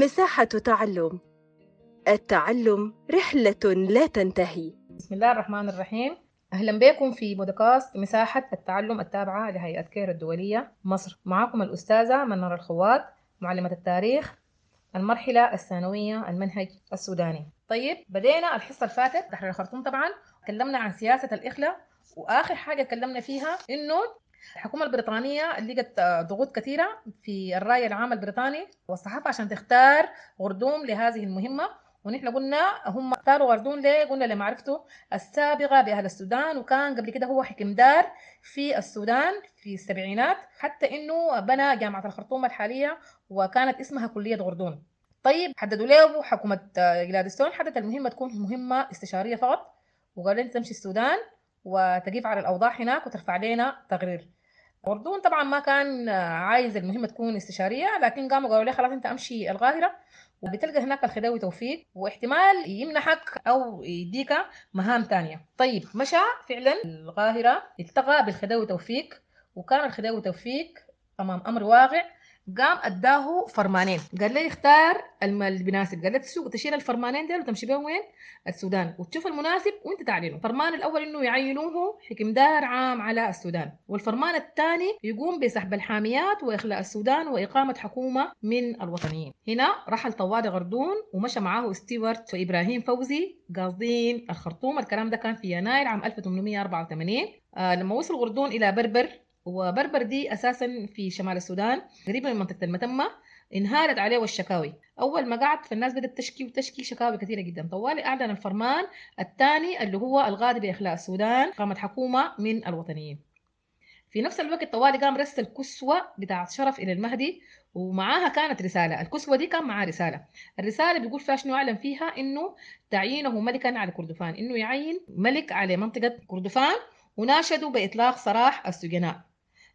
مساحة تعلم. التعلم رحلة لا تنتهي. بسم الله الرحمن الرحيم. أهلا بكم في بودكاست مساحة التعلم التابعة لهيئة كير الدولية مصر. معكم الأستاذة منار الخوات معلمة التاريخ المرحلة الثانوية المنهج السوداني. طيب بدينا الحصة اللي فاتت تحرير الخرطوم طبعا. تكلمنا عن سياسة الإخلاء وآخر حاجة تكلمنا فيها إنه الحكومة البريطانية لقت ضغوط كثيرة في الرأي العام البريطاني والصحافة عشان تختار غردوم لهذه المهمة. ونحن قلنا هم اختاروا غردون ليه؟ قلنا لمعرفته السابقة بأهل السودان وكان قبل كده هو حكم دار في السودان في السبعينات حتى إنه بنى جامعة الخرطوم الحالية وكانت اسمها كلية غردون طيب حددوا له حكومة جلادستون؟ حددت المهمة تكون مهمة استشارية فقط وقال انت تمشي السودان. وتقيف على الأوضاع هناك وترفع لنا تقرير غردون طبعا ما كان عايز المهمة تكون استشارية لكن قاموا قالوا له خلاص أنت أمشي القاهرة وبتلقى هناك الخديوي توفيق واحتمال يمنحك أو يديك مهام تانية. طيب مشى فعلا القاهرة التقى بالخديوي توفيق وكان الخديوي توفيق أمام أمر واقع. قام أداه فرمانين. قال لي اختار اللي بيناسب قال لي تسوق تشيل الفرمانين دول وتمشي بهم وين؟ السودان. وتشوف المناسب وأنت تعلنه. الفرمان الأول إنه يعينوه حكم دار عام على السودان. والفرمان الثاني يقوم بسحب الحاميات وإخلاء السودان وإقامة حكومة من الوطنيين. هنا رحل طوالي غردون ومشى معاه ستيوارت وابراهيم فوزي قاصدين الخرطوم. الكلام ده كان في يناير عام 1884 آه لما وصل غردون إلى بربر وبربر دي أساسا في شمال السودان قريبه من منطقة المتمة انهارت عليه الشكاوي أول ما قعد فالناس بدأت تشكي وتشكي شكاوي كثيرة جدا. طوالي أعلن الفرمان الثاني اللي هو الغادي بإخلاء السودان قامت حكومة من الوطنيين. في نفس الوقت طوالي قام رسل كسوة بتاعت شرف إلى المهدي ومعاها كانت رسالة. الكسوة دي كان معاه رسالة. الرسالة بيقول فيها شنو أعلن فيها؟ إنه تعيينه ملكا على كردفان. إنه يعين ملك على منطقة كردفان وناشدوا بإطلاق سراح السجناء.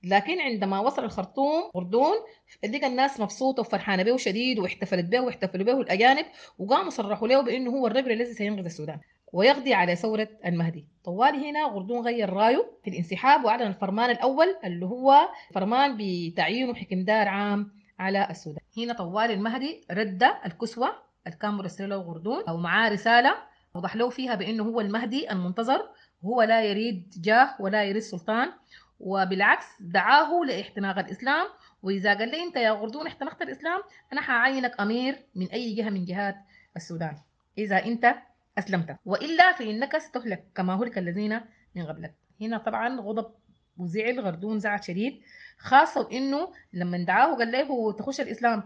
لكن عندما وصل الخرطوم غردون لقى الناس مبسوطة وفرحانة به شديد واحتفلت به واحتفلوا به الاجانب وقاموا صرحوا له بأنه هو الرجل الذي سينقذ السودان ويقضي على ثورة المهدي. طوالي هنا غردون غير رايه في الانسحاب وأعلن الفرمان الأول اللي هو فرمان بتعيينه حكم دار عام على السودان. هنا طوالي المهدي رد الكسوة اللي كان مرسل له غردون معاه رسالة وضح له فيها بأنه هو المهدي المنتظر هو لا يريد جاه ولا يريد سلطان وبالعكس دعاه لاحتناق الإسلام. وإذا قال لي أنت يا غردون احتنقت الإسلام أنا حعينك أمير من أي جهة من جهات السودان. إذا أنت أسلمت وإلا فإنك ستهلك كما هلك الذين من قبلك. هنا طبعا غضب وزعل غردون زعل شديد خاصة إنه لما دعاه قال له تخش الإسلام.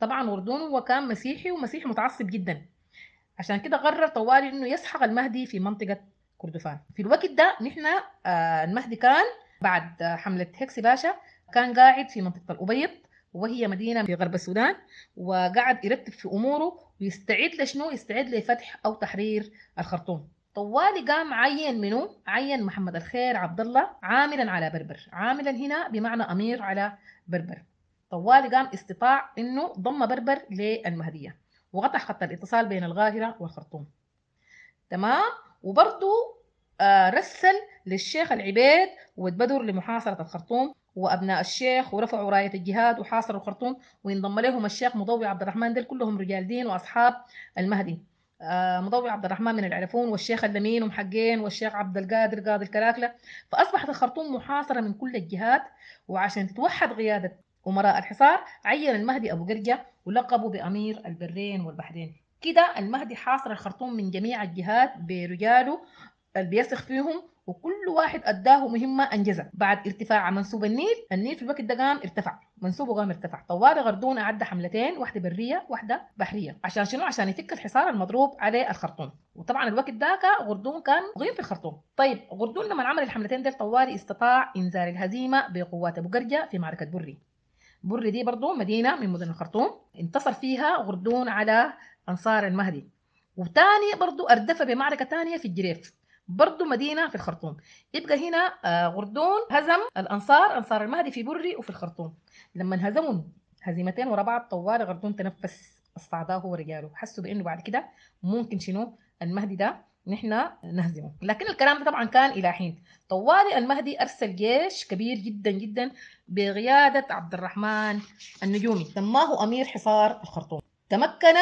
طبعا غردون هو كان مسيحي ومسيحي متعصب جدا. عشان كده قرر طوالي إنه يسحق المهدي في منطقة كردفان. في الوقت ده نحن آه المهدي كان بعد حملة هكسي باشا كان قاعد في منطقة الأبيض وهي مدينة في غرب السودان وقعد يرتب في أموره ويستعد لشنو؟ يستعد لفتح أو تحرير الخرطوم. طوالي قام عين منه عين محمد الخير عبد الله عاملا على بربر. عاملا هنا بمعنى أمير على بربر. طوالي قام استطاع إنه ضم بربر للمهدية وقطع خط الاتصال بين القاهره والخرطوم. تمام؟ وبرضه رسل للشيخ العبيد وبدر لمحاصرة الخرطوم وأبناء الشيخ ورفعوا راية الجهاد وحاصروا الخرطوم وانضم لهم الشيخ مضوي عبد الرحمن دول كلهم رجال دين وأصحاب المهدي. آه مضوي عبد الرحمن من العرفون والشيخ اللمين ومحقين والشيخ عبد القادر قاضي الكلاكلة. فأصبحت الخرطوم محاصرة من كل الجهات وعشان تتوحد قيادة أمراء الحصار عين المهدي أبو قرجه ولقبه بأمير البرين والبحرين. كده المهدي حاصر الخرطوم من جميع الجهات برجاله اللي بيثق فيهم وكل واحد اداه مهمة انجزها بعد ارتفاع منسوب النيل النيل في الوقت ده قام ارتفع. منسوبه قام ارتفع. طوالي غردون اعد حملتين واحدة برية واحدة بحرية. عشان شنو؟ عشان يفك الحصار المضروب على الخرطوم. وطبعا الوقت ذاك غردون كان مقيم في الخرطوم. طيب غردون لما عمل الحملتين ديل طوالي استطاع انزال الهزيمة بقوات أبو قرجة في معركة بري. بري دي برضو مدينة من مدن الخرطوم. انتصر فيها غردون على أنصار المهدي. وتاني برضو أردف بمعركة ثانية في الجريف. برضه مدينة في الخرطوم. يبقى هنا غردون هزم الأنصار أنصار المهدي في بري وفي الخرطوم. لما انهزموا هزيمتين ورا بعض طوال غردون تنفس استعداه ورجاله. حسوا بأنه بعد كده ممكن شنو؟ المهدي ده نحن نهزمه. لكن الكلام ده طبعا كان إلى حين. طوالي المهدي أرسل جيش كبير جدا جدا بقيادة عبد الرحمن النجومي. سماه أمير حصار الخرطوم. تمكن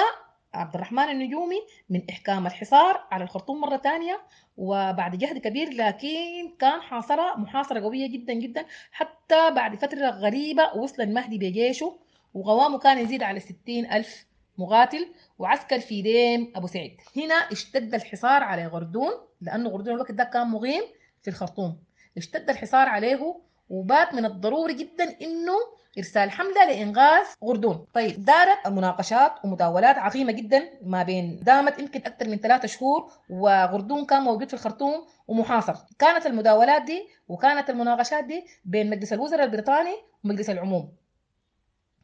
عبد الرحمن النجومي من إحكام الحصار على الخرطوم مرة ثانية وبعد جهد كبير لكن كان حاصرة محاصرة قوية جدا جدا حتى بعد فترة غريبة وصل المهدي بجيشه وقوامه كان يزيد على ستين ألف مقاتل وعسكر في ديم أبو سعيد. هنا اشتد الحصار على غردون لأنه غردون الوقت ده كان مغيم في الخرطوم. اشتد الحصار عليه وبات من الضروري جدا إنه إرسال حملة لانغاذ غردون. طيب دارت مناقشات ومداولات عظيمة جدا ما بين دامت يمكن أكثر من ثلاثة شهور وغردون كان موجود في الخرطوم ومحاصر. كانت المداولات دي وكانت المناقشات دي بين مجلس الوزراء البريطاني ومجلس العموم.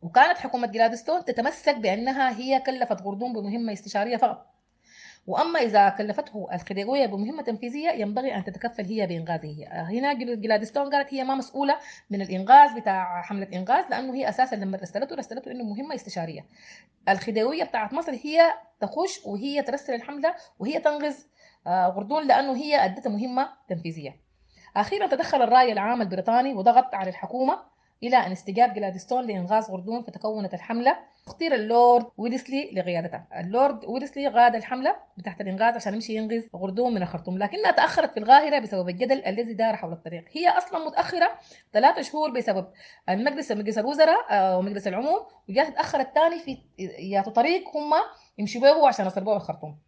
وكانت حكومة جلادستون تتمسك بأنها هي كلفت غردون بمهمة استشارية فقط. وأما إذا كلفته الخديويه بمهمة تنفيذية ينبغي أن تتكفل هي بانغاذه هنا جلادستون قالت هي ما مسؤولة من الانغاذ بتاع حملة انغاذ لأنه هي أساسا لما رسلته رسلته إنه مهمة استشارية. الخديويه بتاعت مصر هي تخش وهي ترسل الحملة وهي تنغذ غردون لأنه هي ادت مهمة تنفيذية. أخيرا تدخل الرأي العام البريطاني وضغط على الحكومة إلى أن استجاب جلادستون لانغاذ غردون فتكونت الحملة اختير اللورد ويلسلي لقيادتها اللورد ويلسلي قاد الحملة بتاعت الانغاذ عشان يمشي ينقذ غردون من الخرطوم لكنها تأخرت في القاهره بسبب الجدل الذي دار حول الطريق. هي أصلا متأخرة ثلاثة شهور بسبب المجلس مجلس الوزراء ومجلس العموم وجات تاخرت ثاني في ياتوا طريق هم يمشوا به عشان يصربوا الخرطوم.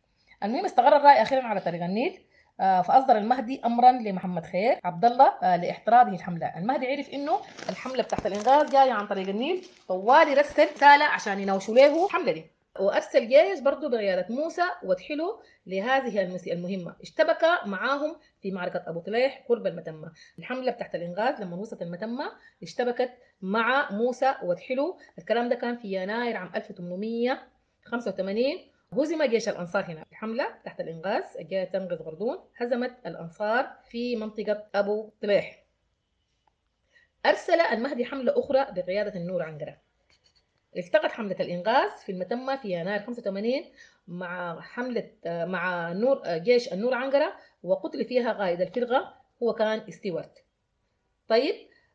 المهم استقر الرأي أخيرا على طريق النيل. فأصدر المهدي امرا لمحمد خير عبد الله لاحتراض الحملة، المهدي عرف إنه الحملة بتاعت الانغاذ جاية عن طريق النيل. طوالي رسل رسالة عشان يناوشوا له الحمله دي. وأرسل جيش برضه بقياده موسى وادحله لهذه المهمة، اشتبك معاهم في معركة أبو طليح قرب المتمة، الحملة بتاعت الانغاذ لما وصلت المتمة اشتبكت مع موسى وادحله، الكلام ده كان في يناير عام 1885 هزم جيش الأنصار هنا. الحملة تحت الإنغاذ جاء تنقذ غردون هزمت الأنصار في منطقة أبو طليح أرسل المهدي حملة أخرى بقيادة النور عنقرة. التقت حملة الإنغاذ في المتمة في يناير 85 مع حملة مع نور جيش النور عنقرة وقتل فيها قائد الفرقة هو كان ستيوارت. طيب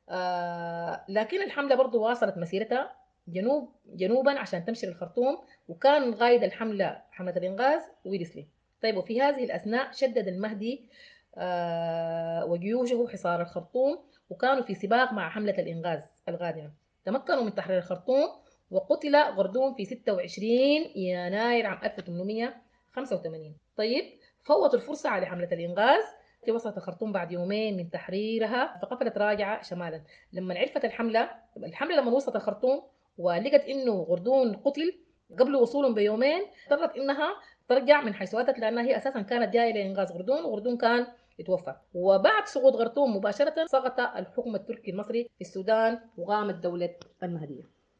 آه لكن الحملة برضو واصلت مسيرتها. جنوب جنوبا عشان تمشي للخرطوم وكان قائد الحملة حملة الإنقاذ ويلسلي طيب وفي هذه الأثناء شدد المهدي آه وجيوشه حصار الخرطوم وكانوا في سباق مع حملة الإنقاذ القادمة تمكنوا من تحرير الخرطوم وقتل غردون في 26 يناير عام 1885 طيب فوتوا الفرصة على حملة الإنقاذ وصلت الخرطوم بعد يومين من تحريرها فقفلت راجعة شمالا. لما عرفت الحملة الحملة لما وصلت الخرطوم ولقت إنه غردون قتل قبل وصولهم بيومين اضطرت إنها ترجع من حيث اتت لأنها هي أساسا كانت جاية لإنقاذ غردون وغردون كان يتوفى. وبعد سقوط غرطوم مباشرة سقط الحكم التركي المصري في السودان وقامت دوله المهدية.